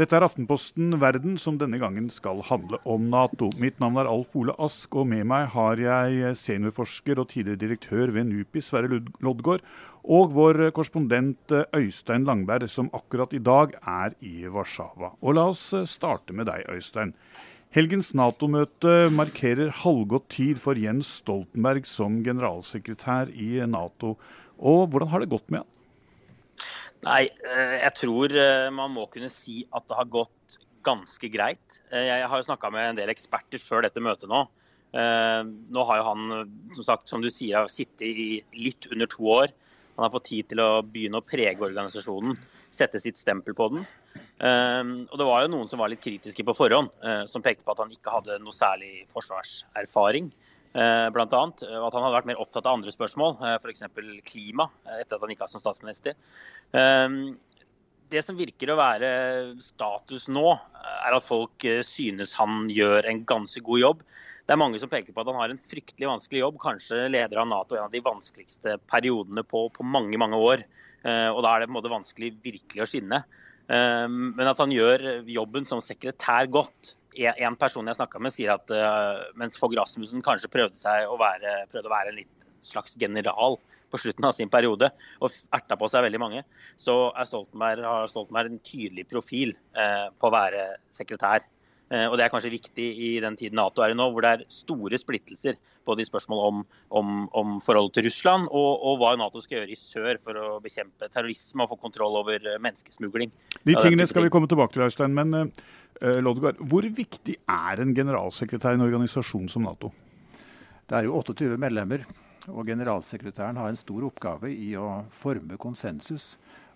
Dette er Aftenposten Verden, som denne gangen skal handle om Nato. Mitt navn er Alf Ole Ask, og med meg har jeg seniorforsker og tidligere direktør ved NUPI, Sverre Loddgaard, og vår korrespondent Øystein Langberg, som akkurat i dag er i Warszawa. Og la oss starte med deg, Øystein. Helgens Nato-møte markerer halvgått tid for Jens Stoltenberg som generalsekretær i Nato. Og hvordan har det gått med han? Nei, eh, jeg tror eh, man må kunne si at det har gått ganske greit. Eh, jeg har jo snakka med en del eksperter før dette møtet nå. Nå har jo han, som sagt, som du sier, sittet i litt under to år. Han har fått tid til å begynne å prege organisasjonen, sette sitt stempel på den. Og det var jo noen som var litt kritiske på forhånd, som pekte på at han ikke hadde noe særlig forsvarserfaring. Eh, blant annet, At han hadde vært mer opptatt av andre spørsmål, eh, f.eks. klima, eh, etter at han gikk av som statsminister. Det som virker å være status nå, er at folk synes han gjør en ganske god jobb. Det er mange som peker på at han har en fryktelig vanskelig jobb, kanskje leder av Nato en av de vanskeligste periodene på, på mange mange år. Og Da er det på en måte vanskelig virkelig å skinne. Men at han gjør jobben som sekretær godt, en person jeg snakka med, sier at uh, mens Fogh Rasmussen kanskje prøvde, å være, prøvde å være en slags general på slutten av sin periode og erta på seg veldig mange, så Stoltenberg, har Stoltenberg en tydelig profil uh, på å være sekretær. Uh, og Det er kanskje viktig i den tiden Nato er i nå, hvor det er store splittelser både i spørsmål om, om, om forholdet til Russland og, og, hva Nato skal gjøre i sør for å bekjempe terrorisme og få kontroll over menneskesmugling. De tingene skal vi komme tilbake til, Øystein. men uh, Lodgaard, hvor viktig er en generalsekretær i en organisasjon som Nato? Det er jo 28 medlemmer, og generalsekretæren har en stor oppgave i å forme konsensus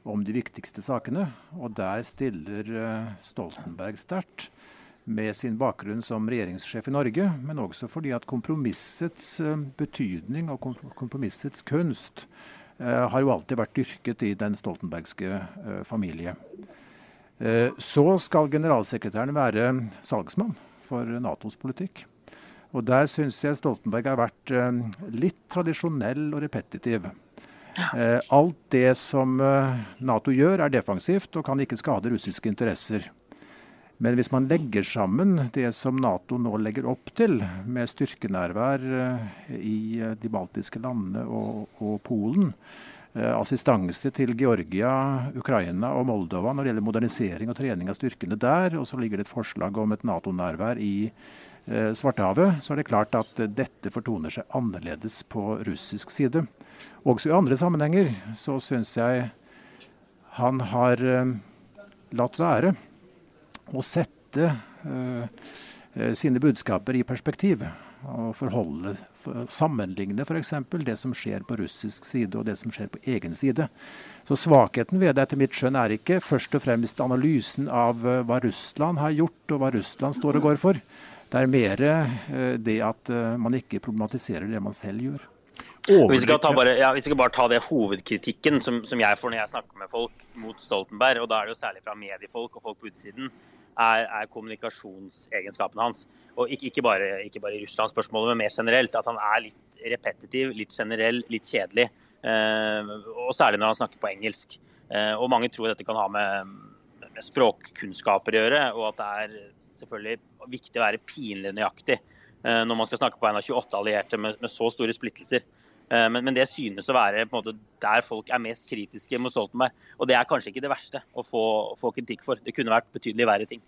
om de viktigste sakene. Og der stiller eh, Stoltenberg sterkt med sin bakgrunn som regjeringssjef i Norge, men også fordi at kompromissets eh, betydning og kompromissets kunst har jo alltid vært dyrket i den stoltenbergske familie. Eh, så skal generalsekretæren være salgsmann for Natos politikk. Og Der syns jeg Stoltenberg har vært eh, litt tradisjonell og repetitiv. Eh, alt det som Nato gjør, er defensivt og kan ikke skade russiske interesser. Men hvis man legger sammen det som Nato nå legger opp til, med styrkenærvær i de baltiske landene og, og Polen, Eh, assistanse til Georgia, Ukraina og Moldova når det gjelder modernisering og trening av styrkene der. Og så ligger det et forslag om et Nato-nærvær i eh, Svartehavet. Så er det klart at dette fortoner seg annerledes på russisk side. Også i andre sammenhenger så syns jeg han har eh, latt være å sette eh, eh sine budskaper i perspektiv og forholde, for, sammenligne f.eks. det som skjer på russisk side og det som skjer på egen side. Så Svakheten ved det etter mitt skjønn er ikke først og fremst analysen av uh, hva Russland har gjort og hva Russland står og går for. Det er mer det at man ikke problematiserer det man selv gjør. Hvis vi, bare, ja, vi skal bare ta det hovedkritikken som, som, jeg får når jeg snakker med folk mot Stoltenberg, og da er det jo særlig fra mediefolk og folk på utsiden, er, er kommunikasjonsegenskapene hans. Og ikke, ikke, bare, bare i Russland-spørsmålet, men mer generelt. At han er litt repetitiv, litt generell, litt kjedelig. Eh, og særlig når han snakker på engelsk. Eh, og mange tror dette kan ha med, med, språkkunnskaper å gjøre, og at det er selvfølgelig viktig å være pinlig nøyaktig eh, når man skal snakke på en av 28 allierte med, med så store splittelser. Men, men, det synes å være måte, der folk er mest kritiske mot Stoltenberg. Og det er kanskje ikke det verste å få, få kritikk for. Det kunne vært betydelig verre ting.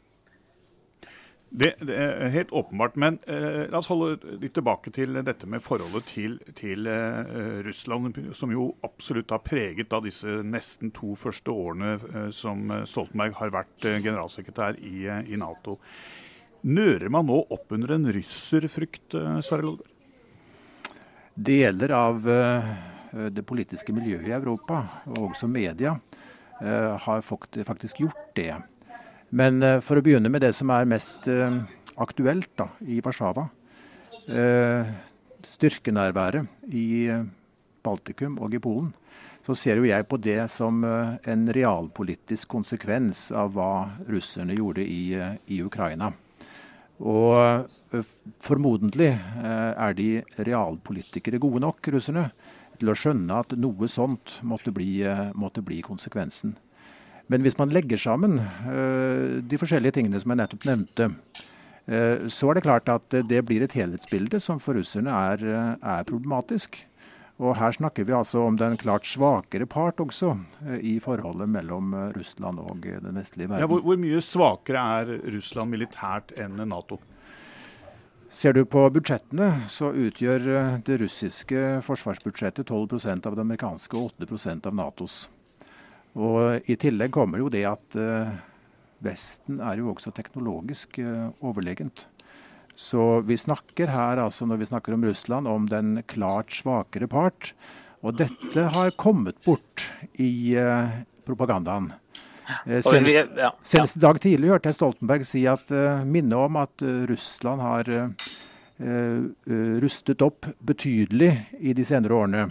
Det, det, er helt åpenbart. Men eh, la oss holde litt tilbake til dette med forholdet til, til eh, Russland, som jo absolutt har preget av disse nesten to første årene eh, som Stoltenberg har vært eh, generalsekretær i, eh, i, Nato. Nører man nå opp under en russerfrykt, eh, Sverre Lodgaard? Deler av det politiske miljøet i Europa, og også media, har faktisk gjort det. Men uh, for å begynne med det som er mest aktuelt da, i Warszawa. Styrkenærværet i Baltikum og i Polen. Så ser jo jeg på det som en realpolitisk konsekvens av hva russerne gjorde i, i Ukraina. Og formodentlig er de realpolitikere gode nok, russerne, til å skjønne at noe sånt måtte bli, måtte bli konsekvensen. Men hvis man legger sammen de forskjellige tingene som jeg nettopp nevnte, så er det klart at det blir et helhetsbilde som for russerne er, er, problematisk. Og her snakker vi altså om den klart svakere part også uh, i forholdet mellom Russland og den vestlige verden. Ja, hvor, hvor mye svakere er Russland militært enn Nato? Ser du på budsjettene, så utgjør det russiske forsvarsbudsjettet 12% av det amerikanske og 8% av Natos. Og I tillegg kommer jo det at Vesten er jo også teknologisk overlegent. Så vi snakker her, altså når vi snakker om Russland, om den klart svakere part. Og dette har kommet bort i uh, propagandaen. Senest, senest, i dag tidlig hørte jeg Stoltenberg si at uh, minne om at uh, Russland har uh, rustet opp betydelig i de senere årene,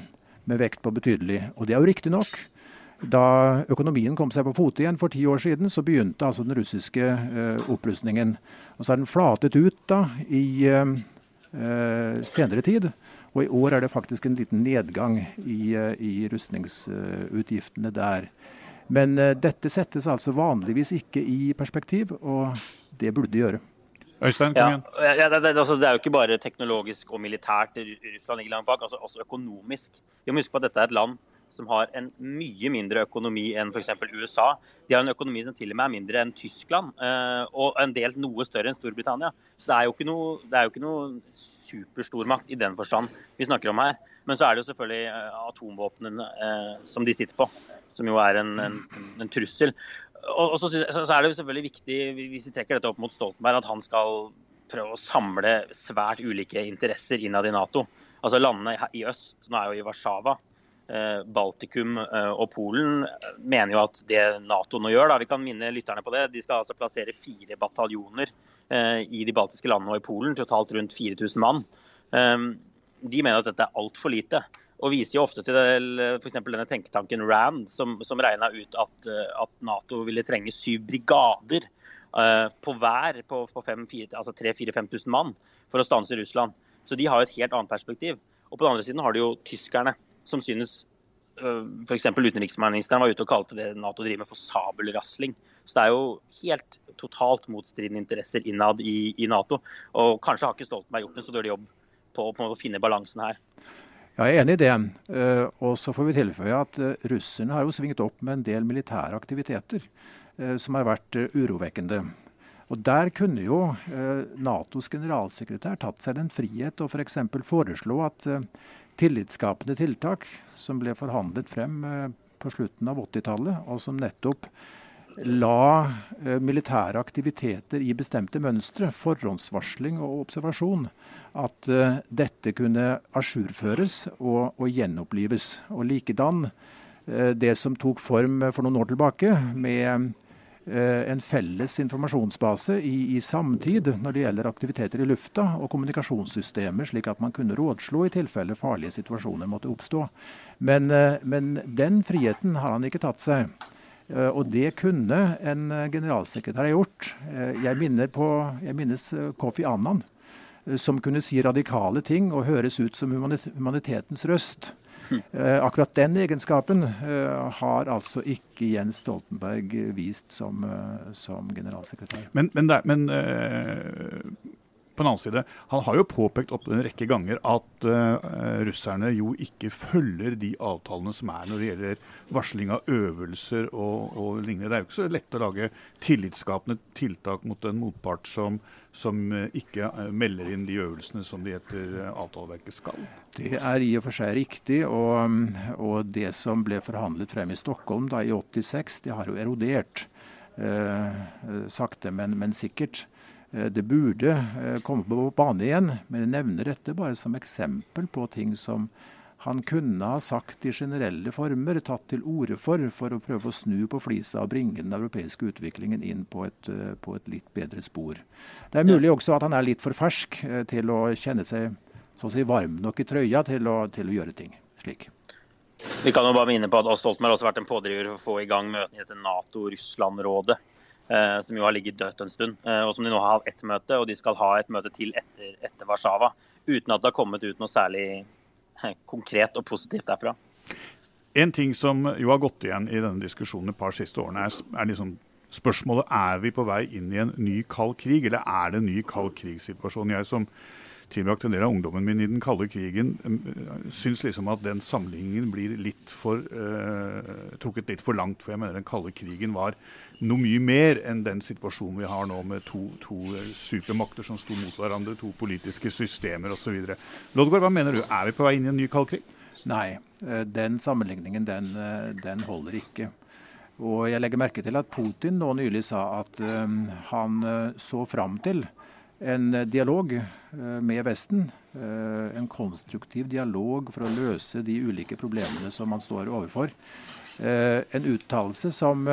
med vekt på betydelig. Og det er jo riktig nok. Da økonomien kom seg på fote igjen for ti år siden, så begynte altså den russiske eh, opprustningen. Og så har den flatet ut da i eh, eh, senere tid. Og i år er det faktisk en liten nedgang i, eh, i rustningsutgiftene der. Men eh, dette settes altså vanligvis ikke i perspektiv, og det burde det gjøre. Øystein, kom igjen. Ja, det, det, altså, det, er jo ikke bare teknologisk og militært Russland ligger langt bak, altså også økonomisk. Vi må huske på at dette er et land som har en mye mindre økonomi enn f.eks. USA. De har en økonomi som til og med er mindre enn Tyskland, eh, og en del noe større enn Storbritannia. Så det er jo ikke noe, jo ikke noe superstormakt i den forstand vi snakker om her. Men så er det jo selvfølgelig eh, atomvåpnene eh, som de sitter på, som jo er en, en, en trussel. Og, så, så, er det jo selvfølgelig viktig, hvis vi trekker dette opp mot Stoltenberg, at han skal prøve å samle svært ulike interesser innad i Nato. Altså Landene i øst, nå er jo i Warszawa, Baltikum eh, og Polen mener jo at det Nato nå gjør, da, vi kan minne lytterne på det, de skal altså plassere fire bataljoner eh, i de baltiske landene og i Polen, totalt rundt 4000 mann. De mener at dette er altfor lite. Og viser jo ofte til f.eks. denne tenketanken RAND, som, som regna ut at, at, Nato ville trenge syv brigader på hver på, på altså 3000-5000 mann for å stanse Russland. Så de har jo et helt annet perspektiv. Og på den andre siden har du jo tyskerne, som synes øh, F.eks. utenriksministeren var ute og kalte det Nato driver med for sabelrasling. Så det er jo helt totalt motstridende interesser innad i, i, Nato. Og kanskje har ikke Stoltenberg gjort en så dårlig jobb på, på å finne balansen her. Ja, jeg er enig i det. Uh, og så får vi tilføye at uh, russerne har jo svingt opp med en del militære aktiviteter uh, som har vært urovekkende. Og Der kunne jo Natos generalsekretær tatt seg den frihet å f.eks. For foreslå at tillitsskapende tiltak som ble forhandlet frem eh, på slutten av 80-tallet, og som nettopp la eh, militære aktiviteter i bestemte mønstre, forhåndsvarsling og observasjon, at uh, dette kunne ajourføres og, og gjenopplives. Og likedan det som tok form for noen år tilbake med Eh, en felles informasjonsbase i, i, samtid når det gjelder aktiviteter i lufta og kommunikasjonssystemer, slik at man kunne rådslå i tilfelle farlige situasjoner måtte oppstå. Men, eh, men den friheten har han ikke tatt seg. Eh, og det kunne en generalsekretær gjort. Jeg, på, jeg minnes Kofi Annan, som kunne si radikale ting og høres ut som humanitetens røst. Eh, akkurat den egenskapen eh, har altså ikke Jens Stoltenberg vist som, eh, som generalsekretær. Men, men, der, men på den annen side, han har jo påpekt opp en rekke ganger at uh, russerne jo ikke følger de avtalene som er når det gjelder varsling av øvelser og, og lignende. Det er jo ikke så lett å lage tillitsskapende tiltak mot en motpart som, som uh, ikke uh, melder inn de øvelsene som de etter avtaleverket skal. Det er i og for seg riktig. Og, og det som ble forhandlet frem i Stockholm da i 86, det har jo erodert. sakte, men, men sikkert. Eh, det burde eh, komme på bane igjen, men jeg nevner dette bare som eksempel på ting som han kunne ha sagt i generelle former, tatt til orde for, for å prøve å snu på flisa og bringe den europeiske utviklingen inn på et, eh, på et litt bedre spor. Det er mulig også at han er litt for fersk til å kjenne seg så å si, varm nok i trøya til å, til å gjøre ting slik. Vi kan jo bare minne på at Stoltenberg også vært en pådriver for å få i gang møtene i dette Nato-Russland-rådet. Eh, som jo har ligget dødt en stund. Eh, og som de nå har hatt ett møte, og de skal ha et møte til etter, etter Warszawa. Uten at det har kommet ut noe særlig eh, konkret og positivt derfra. En ting som jo har gått igjen i denne diskusjonen et par siste årene, er, er liksom spørsmålet er vi på vei inn i en ny kald krig, eller er det en ny kald krig-situasjon? Jeg som tilbrakt en del av ungdommen min i den kalde krigen, syns liksom at den sammenligningen blir litt for uh, trukket litt for langt. For jeg mener den kalde krigen var noe mye mer enn den situasjonen vi har nå med to, to supermakter som sto mot hverandre, to politiske systemer osv. Lodgaard, hva mener du? Er vi på vei inn i en ny kald krig? Nei, eh, den sammenligningen den, eh, den, holder ikke. Og jeg legger merke til at Putin nå nylig sa at um, han så fram til en dialog med Vesten. En konstruktiv dialog for å løse de ulike problemene som man står overfor. En uttalelse som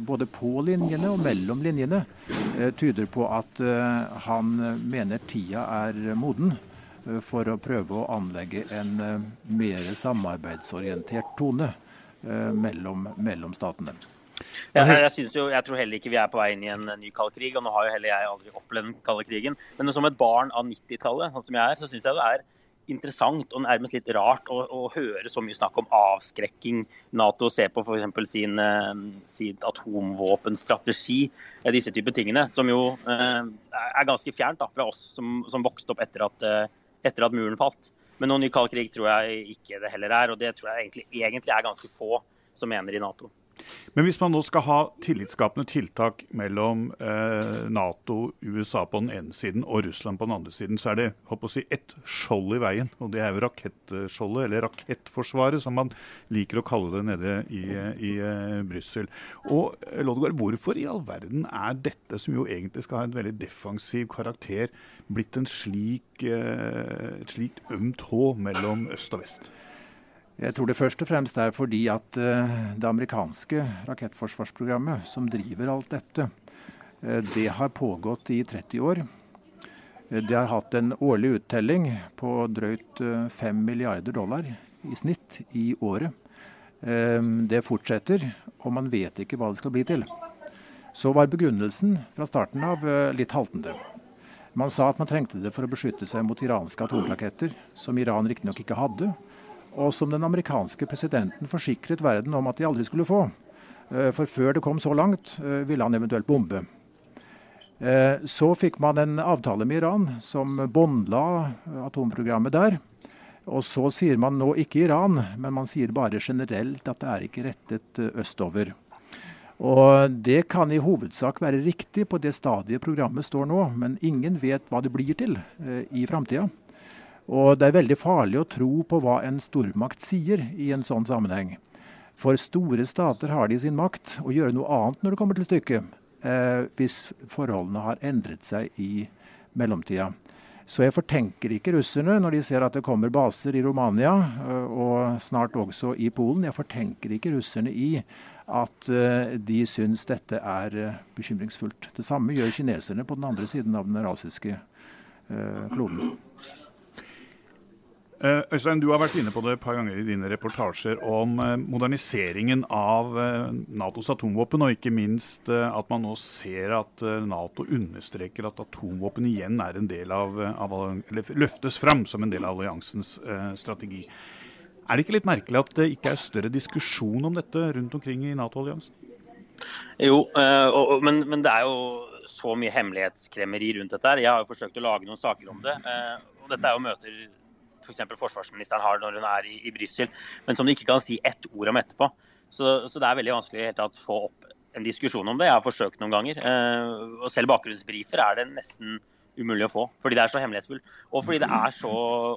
både på linjene og mellom linjene eh, tyder på at eh, han mener tida er moden eh, for å prøve å anlegge en mer samarbeidsorientert tone mellom, mellom statene. Jeg, synes jo, jeg, tror heller ikke vi er på vei inn i en ny kald krig. og Nå har jo heller jeg aldri opplevd den kalde krigen. Men som et barn av 90-tallet, sånn som jeg er, så syns jeg det er interessant og nærmest litt rart å, å, høre så mye snakk om avskrekking. Nato ser på f.eks. Sin, eh, sin atomvåpenstrategi, eh, disse typer tingene. Som jo eh, er ganske fjernt da, fra oss som, som vokste opp etter at, etter at, muren falt. Men noen ny kald krig tror jeg ikke det heller er, og det tror jeg egentlig, egentlig er ganske få som mener i Nato. Men hvis man nå skal ha tillitsskapende tiltak mellom eh, Nato, USA på den ene siden og Russland på den andre siden, så er det å si, ett skjold i veien. Og det er jo rakettskjoldet, eller rakettforsvaret, som man liker å kalle det nede i, i eh, Brussel. Og Lodegaard, Lodgaard, hvorfor i all verden er dette, som jo egentlig skal ha en veldig defensiv karakter, blitt en slik, eh, et slikt ømt hå mellom øst og vest? Jeg tror det først og fremst er fordi at uh, det amerikanske rakettforsvarsprogrammet som driver alt dette, uh, det har pågått i 30 år. Uh, det har hatt en årlig uttelling på drøyt 5 milliarder dollar i snitt i året. Det fortsetter, og man vet ikke hva det skal bli til. Så var begrunnelsen fra starten av litt haltende. Man sa at man trengte det for å beskytte seg mot iranske atomraketter, som Iran riktignok ikke hadde og som den amerikanske presidenten forsikret verden om at de aldri skulle få. Eh, for før det kom så langt, eh, ville han eventuelt bombe. Eh, så fikk man en avtale med Iran som båndla atomprogrammet der. Og så sier man nå ikke Iran, men man sier bare generelt at det er ikke rettet østover. Og Det kan i hovedsak være riktig på det stadiet programmet står nå, men ingen vet hva det blir til i framtida. Og det er veldig farlig å tro på hva en stormakt sier i en sånn sammenheng. For store stater har de sin makt å gjøre noe annet når det kommer til stykket, eh, hvis forholdene har endret seg i mellomtida. Så jeg fortenker ikke russerne når de ser at det kommer baser i Romania eh, og snart også i Polen. Jeg fortenker ikke russerne i at uh, de syns dette er uh, bekymringsfullt. Det samme gjør kineserne på den andre siden av den rasiske kloden. Eh, Øystein, du har vært inne på det et par ganger i dine reportasjer om eh, moderniseringen av eh, Natos atomvåpen, og ikke minst at man nå ser at Nato understreker at atomvåpen igjen er en del av, av eller løftes fram som en del av alliansens strategi. Er det ikke litt merkelig at det ikke er større diskusjon om dette rundt omkring i Nato-alliansen? Jo, men, men det er jo så mye hemmelighetskremmeri rundt dette. her. Jeg har jo forsøkt å lage noen saker om det. og Dette er jo møter f.eks. For forsvarsministeren har når hun er i, i Brussel, men som de ikke kan si ett ord om etterpå. Så, så det er veldig vanskelig å få opp en diskusjon om det. Jeg har forsøkt noen ganger. og Selv bakgrunnsbrifer er det nesten umulig å få, fordi det er så hemmelighetsfullt. Og fordi det er så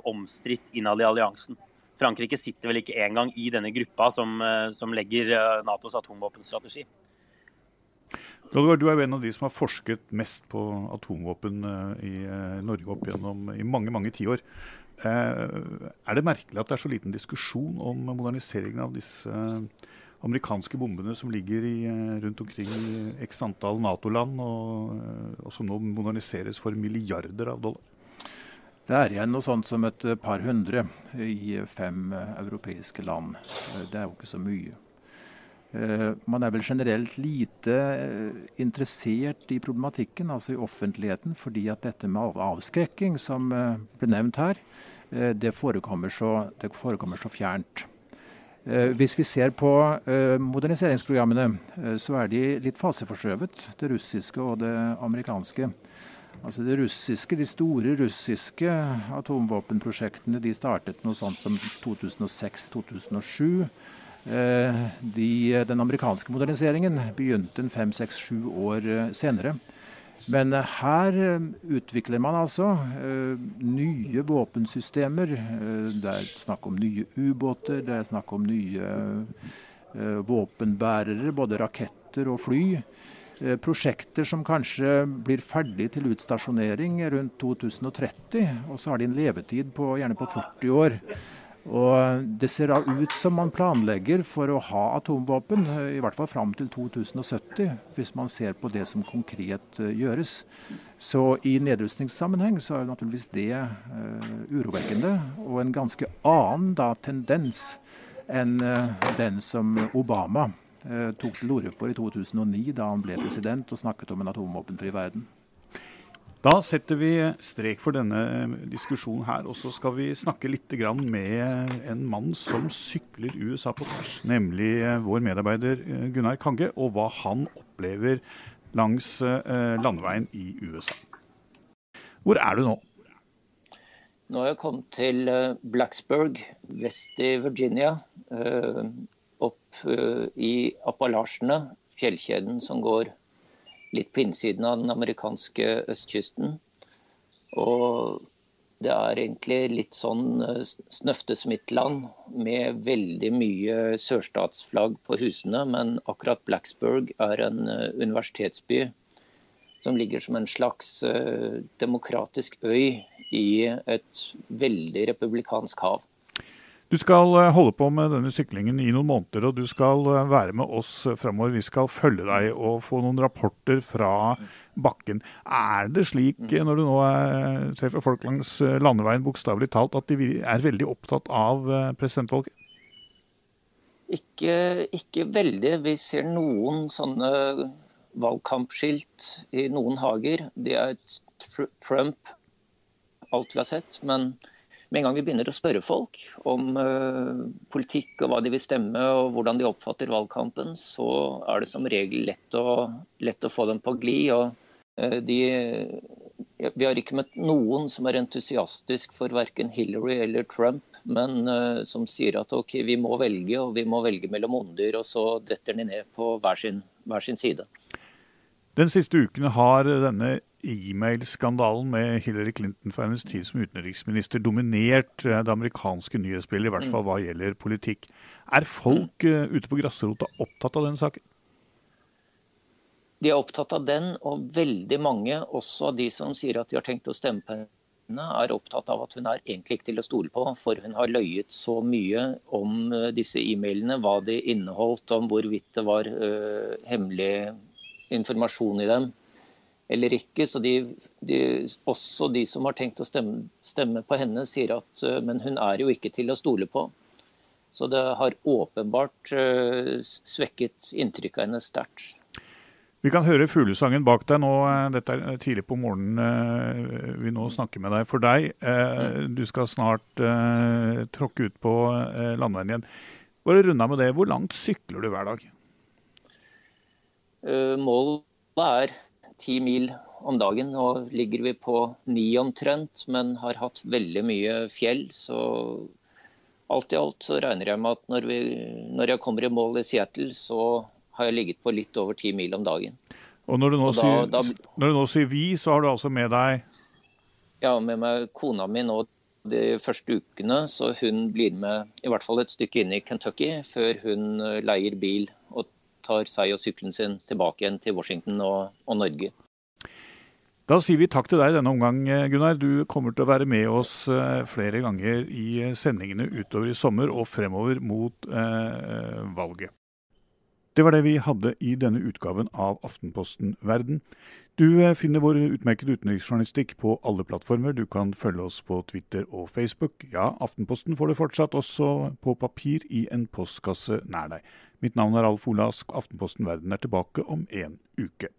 omstridt innad i alliansen. Frankrike sitter vel ikke engang i denne gruppa som, eh, som legger eh, Natos atomvåpenstrategi. Lodgaard, du er jo en av de som har forsket mest på atomvåpen eh, i Norge opp gjennom i mange mange tiår. Er det merkelig at det er så liten diskusjon om moderniseringen av disse amerikanske bombene som ligger i, eh, rundt omkring i x antall Nato-land, og, eh, og, som nå moderniseres for milliarder av dollar? Det er igjen noe sånt som et par hundre i fem europeiske land. Det er jo ikke så mye. Eh, man er vel generelt lite interessert i problematikken, altså i offentligheten, fordi at dette med avskrekking, som ble nevnt her, det forekommer så, det forekommer så fjernt. Eh, hvis vi ser på eh, moderniseringsprogrammene, eh, så er de litt faseforskjøvet, det russiske og det amerikanske. Altså det russiske, De store russiske atomvåpenprosjektene de startet noe sånt som 2006-2007. De, den amerikanske moderniseringen begynte en fem, seks, sju år senere. Men eh, her eh, utvikler man altså nye våpensystemer. Det er snakk om nye ubåter, det er snakk om nye våpenbærere, både raketter og fly. prosjekter som kanskje blir ferdig til utstasjonering rundt 2030, og så har de en levetid på gjerne på 40 år. Og Det ser da ut som man planlegger for å ha atomvåpen, i hvert fall fram til 2070, hvis man ser på det som konkret uh, gjøres. Så i nedrustningssammenheng så er naturligvis det uh, urovekkende, og en ganske annen da, tendens enn uh, den som Obama tok til orde for i 2009, da han ble president og snakket om en atomvåpenfri verden. Da setter vi strek for denne eh, diskusjonen her, og så skal vi snakke litt med en mann som sykler USA på tvers, nemlig eh, vår medarbeider eh, Gunnar Kange, og hva han opplever langs landeveien i USA. Hvor er du nå? Nå har jeg kommet til Blacksburg vest i Virginia. Opp i Appalachene, fjellkjeden som går litt på innsiden av den amerikanske østkysten. Og det er egentlig litt sånn eh, snøftesmittland med veldig mye sørstatsflagg på husene, men akkurat Blacksburg er en eh, universitetsby som ligger som en slags eh, demokratisk øy i et veldig republikansk hav. Du skal eh, holde på med denne syklingen i noen måneder, og du skal eh, være med oss framover. Vi skal følge deg og få noen rapporter fra bakken. Er det slik eh, når du nå treffer folk langs landeveien, bokstavelig talt, at de er veldig opptatt av presidentvalget? Ikke, ikke veldig. Vi ser noen sånne valgkampskilt i noen hager. Det er Trump, alt vi har sett. men med en gang vi begynner å spørre folk om uh, politikk og hva de vil stemme og hvordan de oppfatter valgkampen, så er det som regel lett å, lett å få dem på glid. og uh, de, Vi har ikke møtt noen som er entusiastisk for verken Hillary eller Trump, men uh, som sier at OK, vi må velge, og vi må velge mellom ondyr, og så detter de ned på hver sin, hver sin side. Den siste uken har denne e-mail-skandalen med Hillary Clinton for hennes tid som utenriksminister dominert eh, det amerikanske nyhetsbildet, i hvert fall hva gjelder politikk. Er folk uh, ute på grasrota opptatt av den saken? De er opptatt av den, og veldig mange, også av de som sier at de har tenkt å stemme på henne, er opptatt av at hun er egentlig ikke til å stole på, for hun har løyet så mye om eh, disse e-mailene, hva de inneholdt, om hvorvidt det var uh, hemmelig informasjon i dem eller ikke. Så de, de, også de som har tenkt å stemme, stemme, på henne, sier at eh, men hun er jo ikke til å stole på. Så det har åpenbart uh, svekket inntrykket av henne sterkt. Vi kan høre fuglesangen bak deg nå. Eh, dette er tidlig på morgenen vi nå snakker med deg. For deg, uh, du skal snart tråkke ut på landeveien igjen. Bare runde av med det. Hvor langt sykler du hver dag? målet er ti mil om dagen. Nå ligger vi på ni omtrent, men har hatt veldig mye fjell. Så alt i alt så regner jeg med at når, vi, når jeg kommer i mål i Seattle, så har jeg ligget på litt over ti mil om dagen. Og når du, nå, da, sier, da, når du nå sier vi, så har du altså med deg Ja, med meg kona mi nå de første ukene, så hun blir med i hvert fall et stykke inn i Kentucky før hun leier bil og tar seg og sykkelen sin tilbake igjen til Washington og, og Norge. Da sier vi takk til deg denne omgang, Gunnar. Du kommer til å være med oss eh, flere ganger i sendingene utover i sommer og fremover mot eh, valget. Det var det vi hadde i denne utgaven av Aftenposten Verden. Du eh, finner vår utmerkede utenriksjournalistikk på alle plattformer. Du kan følge oss på Twitter og Facebook. Ja, Aftenposten får du fortsatt også på papir i en postkasse nær deg. Mitt navn er Alf Olask. Aftenposten Verden er tilbake om en uke.